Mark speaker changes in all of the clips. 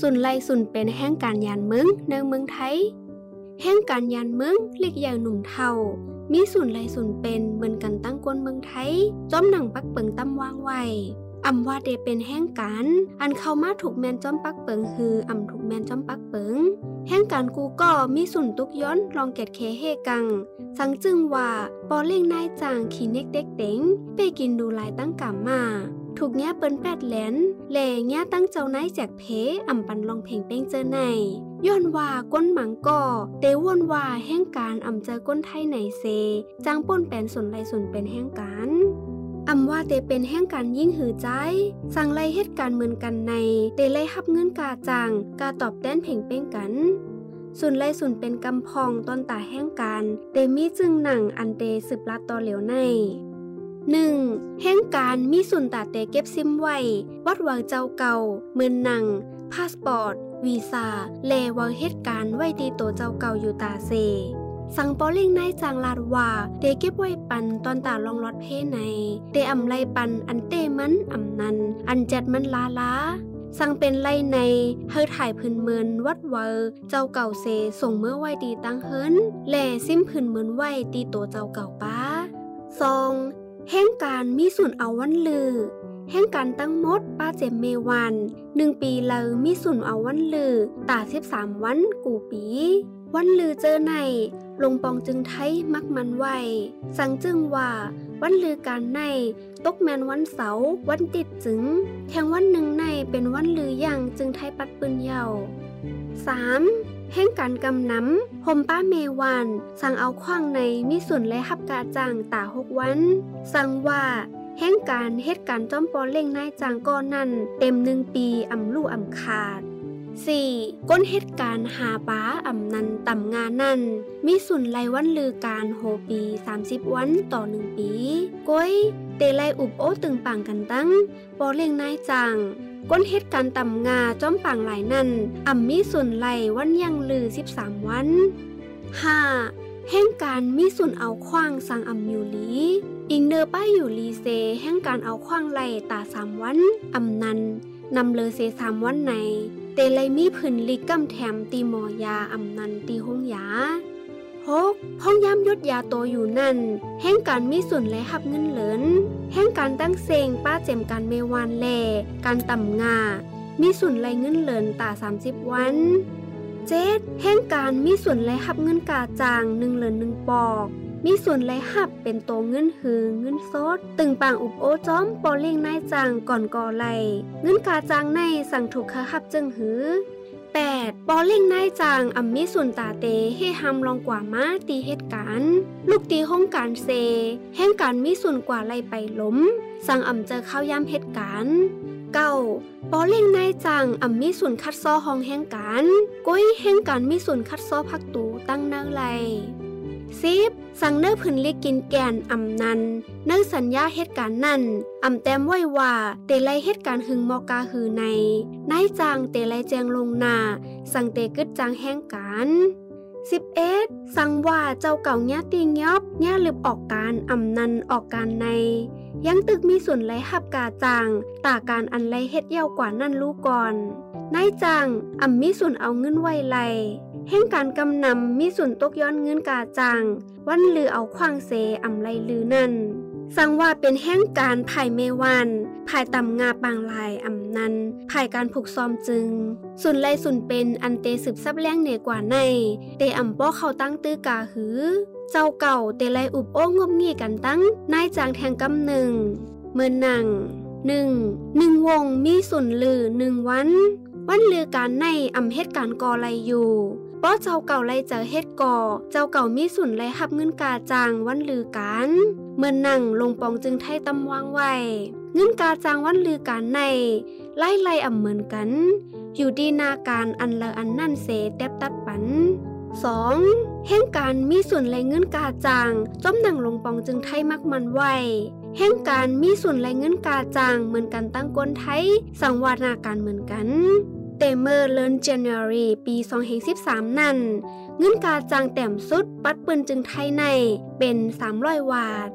Speaker 1: สุนไลสุนเป็นแห่งการยานเมืองในเมืองไทย แห่งการยานเมืองเล็กอย่างหนุ่มเทามีสุนไลสุนเป็นเหมือนกันตั้งกวนเมืองไทย จอมหนังปักเปิงตั้มวางไว้อำว่าเดเป็นแห่งการอันเข้ามาถูกแมนจอมปักเปิงคืออำถูกแมนจอมปักเปิง แห่งการกูก็มีสุนตุกย้อนลองเกตเคเฮกัง สังจึงว่าปอเล่งนายจางขีเน็กเด็กเต็งไปกินดูลายตั้งกามมาถูกแง่เปิ้นแปดแหลนแหล่แง่ตั้งเจ้านายแจกเพอ่ำปันลองเพลงเป้งเจอในย้อนว่าก้นหมังก่อเตวนว่าแห่งการอ่ำเจอก้นไทยไหนเซจางป่นแปนสนไรสนเป็นแห่งการ อำว่าเตเป็นแห่งการยิ่งหือใจสั่งไล่เหตุการณ์เหมือนกันในเตไล่ฮับเงินกาจางกาตอบแต้นเพ่งเป้งกันส่วนไล่ส่วนเป็นกำพองตอนตาแห่งการเตมีจึงหนังอันเตสืบลัดต่อเหลวใน 1. แห่งการมีส่วนตาเตเก็บซิมไว้ วัดวางเจ้าเก่าเมือนหนังพาสปอร์ต วีซ่า แลวางเหตุการณ์ไว้ตีโตเจ้าเก่าอยู่ตาเซ สังปอล่งนายจางลาดว่าเตเก็บไว้ปันตอนตาลองรถเพในเตอำไลปันอันเตมันอำนัน อันจัดมันลาลาสั่งเป็นไล่ในเฮอถ่ายพื้นเมือนวัดเวอเจ้าเก่าเซส่งเมื่อไหวตีตั้งเฮินแหล่ซิมพื้นเมือนไหวตีตัวเจ้าเก่าป้าซองแห่งการมีส่วนเอาวันลือ แห่งการตั้งมดป้าเจมเมวันหนึ่งปีเลยมีส่วนเอาวันลือตาสิบสามวันกูปี วันลือเจอในลงปองจึงไทยมักมันไหวสังจึงว่าวันลือการใน ตกแมนวันเสาร์วันติดจึง แทงวันหนึ่งในเป็นวันลืออย่างจึงไทยปัดปืนเยา 3. แห่งการกำน้ำหมป้าเมวัน สั่งเอาขว้างในมีส่วนและหับกาจางตาหกวัน สั่งว่าแห่งการเหตุการณ์จอมปอเล่งนายจางก้อนนั่นเต็มหนึ่งปีอ่ำลู่อ่ำขาด 4. ก้นเหตุการณ์หาป้าอ่ำนันต่ำงานนั่น มีสุนไลวันลือการโฮปี 30 วันต่อหนึ่งปี ก้อยเตไลอุบโอตึงปังกันตั้งปอเลียงนายจังก้นเหตุการณ์ต่ำงาจ้อมปังหลายนั่นอ่ำมีสุนไลวันยังลือ 13 วัน 5. แห่งการมีสุนเอาคว้างสังอ่ำอยู่ลีอิงเนอป้ายอยู่ลีเซแห่งการเอาคว้างไลตาสามวันอ่ำนันนำเลอเซสามวันใน ตไลมีผืนลิกกำแถมตีหมอยาอำนันตีห้องยาหกห้องย้ำยศยาโตอยู่นั่น แห่งการมีส่วนและหับเงินเหลินแห่งการตั้งเซงป้าเจมการเมวานแลการต่ำงา มีส่วนไรเงินเหลินตา30 วันเจ็ดแห่งการมีส่วนไรหับเงินกาจางหนึ่งเหลินหนึ่งปอก มีส่วนไรหับเป็นโตเงินหือเงินสดตึงปางอุบโอจ้อมปอเลี่ยงนายจางก่อนก่อไหลเงินกาจางในสั่งถูกคหับจึงหือ 8. ปอเล่งนายจางอัมมิสุนตาเตให้หำลองกว่ามาตีเหตุการณ์ลูกตีห้องการเซ แห่งการมิสุนกว่าไล่ไปล้ม สั่งอ่ำเจอข้าวยำเหตุการณ์เก้าปอเล่งนายจังอ่ำมีส่วนคัดซ้อห้องแห่งการ ก้อยแห่งการมีส่วนคัดซ้อพักตูตั้งเนื้อไล ซิบสั่งเนื้อพื้นลิกินแกนอ่ำนันเนื้อสัญญาเหตุการณ์นั่นอ่ำแต้มไว้ว่าเตไลเหตุการณ์หึงมอกาหือในนายจางเตไลแจงลงนา สั่งเตกึดจางแห่งการ11สั่งว่าเจ้าเก่าเนี้ยตีงยอบเนี้ยลืบออกการอ่ำนันออกการใน ยังตึกมีส่วนไรหับกาจางตาการอันไรเฮ็ดเย้ากว่านั่นรู้ก่อนนายจางอ่ำมีส่วนเอาเงินไว้ไล แห่งการกำนำมีส่วนตกย้อนเงินกาจัง วันลือเอาควางเสอำไรลือนั่นสังว่าเป็นแห่งการภายเมวัน ภายตำงาปางลายอำนันภายการผูกซ้อมจึง สุนไลสุนเป็นอันเตสืบซับแรงเหนือกว่าใน เตอำป้อเขาตั้งตื้อกาหือ เจ้าเก่าเตไลอุบโอ้งบงี้กันตั้ง นายจางแทงกำหนึ่ง เมื่อนังหนึ่งหนึ่งวงมีสุนลือหนึ่งวัน วันลือการในอำเหตุการกอไลอยู่ ป้อเจ้าเก่าไล่เจอเฮ็ดก่อ เจ้าเก่ามีสุนไล่หับเงินกาจางวันลือกันเมื่อนนั่งลงปองจึงไทยตำวางไว้ เงินกาจางวันลือการในไล่ไล่อ่ำเหมือนกัน อยู่ดีนาการอันเละอันนั่นเสแตบตัดปัน 2. แห่งการมีส่วนไรเงินกาจางจอมนังลงปองจึงไทยมักมันไว้แห่งการมีส่วนไรเงินกาจางเหมือนกันตั้งกนไทยสังวานาการเหมือนกัน เตเมอร์เลินเจเนอรีปี 2013 นั่นเงินกาจางแต้มสุดปัดปืนจึงไทยในเป็น 300 วาท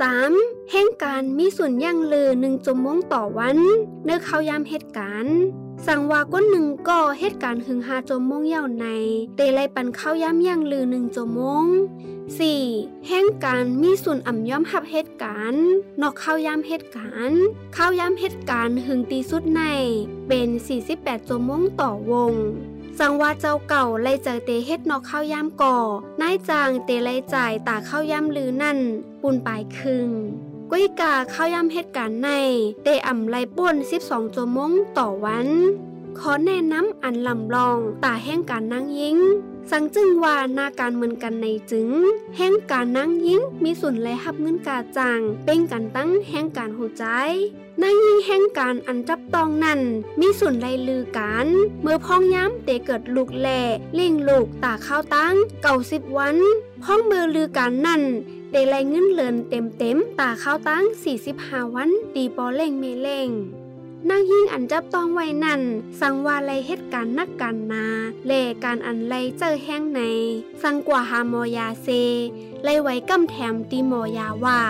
Speaker 1: 3. แห่งการมีส่วนย่างลือหนึ่งจมงต่อวันเนื้อเขายามเหตุการณ์สั่งวาก้นหนึ่งก่อเหตุการณ์หึงหาจมมงเย่าในเตไลปันเข้าย่ำย่างลือหนึ่งจมง 4. แห่งการมีส่วนอ่ำย่อมหับเหตุการณ์นอกเข้าย่ำเหตุการณ์เข้าย่ำเหตุการณ์หึงตีสุดในเป็น 48จมงต่อวง สังว่าเจ้าเก่าไล่เจอเตเฮ็ดนอกข้าวยามก่อนายจางเตไล่จ่ายตาข้าวยามลือนั่นปุนปลายคึงกุ้ยกาข้าวยามเฮ็ดการใน เตอ่ำไล่ป่น12ชั่วโมงต่อวัน ขอแนะนำอันลำลองตาแห่งการนั่งยิงสังจึงว่านาการเหมือนกันในจึง แห่งการนั่งยิงมีส่วนไล่หับเงินกาจางเป็นการตั้งแห่งการหูใจนางยิงแห่งการอันจับตองนั่นมีส่วนไลลือการเมื่อพ้องย้ำเตเกิดลูกแหล่เล่งลูกตาข้าวตั้งเก่าสิบวัน พ้องเมือลือการนั่นเดไลเงินเลินเต็มเต็มตาข้าวตั้ง45วันตีปอเล่งเมเล่ง นางยิ่งอันจับต้องไว้นั่น สังว่าไลเหตุการณ์นักการนาเล่การอันไลเจอแห้งใน สังกว่าหามอยาเซ ไลไว้กำแถมตีมอยาว่า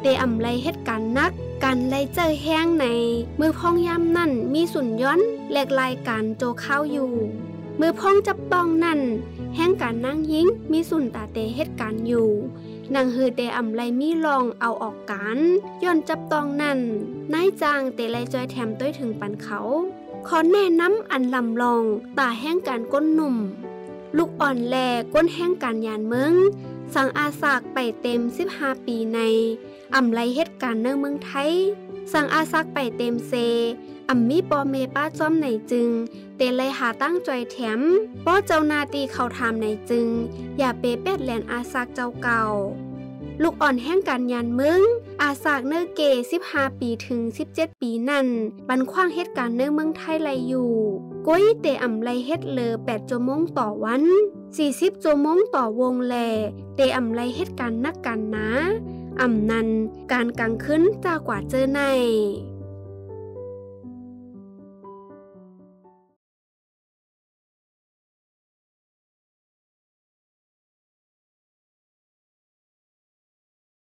Speaker 1: เตอำไลเหตุการณ์นักการไลเจอแห้งใน มือพองยำนั่นมีสุนย้อนแหลกลายการโจเข้าอยู่ มือพองจับต้องนั่น แห้งการนั่งยิงมีสุนตาเตเหตุการณ์อยู่ นางฮือเตอำไลมีลองเอาออกกันย้อนจับตองนั่นนายจางเตไลจอยแถมต้วยถึงปันเขาขอแนะนำอันลำลองตาแห้งการก้นหนุ่ม ลูกอ่อนแลก้นแห้งการยานเมือง สังอาสากไปเต็ม 15 ปีในอ่ำไลเหตุการณ์เนืองเมืองไทย สังอาซักไปเต็มเซอ่ำมีปอเมป้าจอมในจึง เตไลหาตั้งจอยแถมป้อเจ้านาตีเขาทำในจึง อย่าเปเป็ดแลนอาซักเจ้าเก่า ลูกอ่อนแห่งการยันมึง อาสากเนอเก15 ปีถึง 17 ปีนั่น บันคว้างเหตุการณ์เนอเมืองไทยไลอยู่ ก้อยเตอ่ำไลเฮ็ดเลอ8ชั่วโมงต่อวัน 40ชั่วโมงต่อวงแลเตอ่ำไลเหตุการณ์นักกันนะอ่ำนันการกังขึ้นจากกว่าเจอใน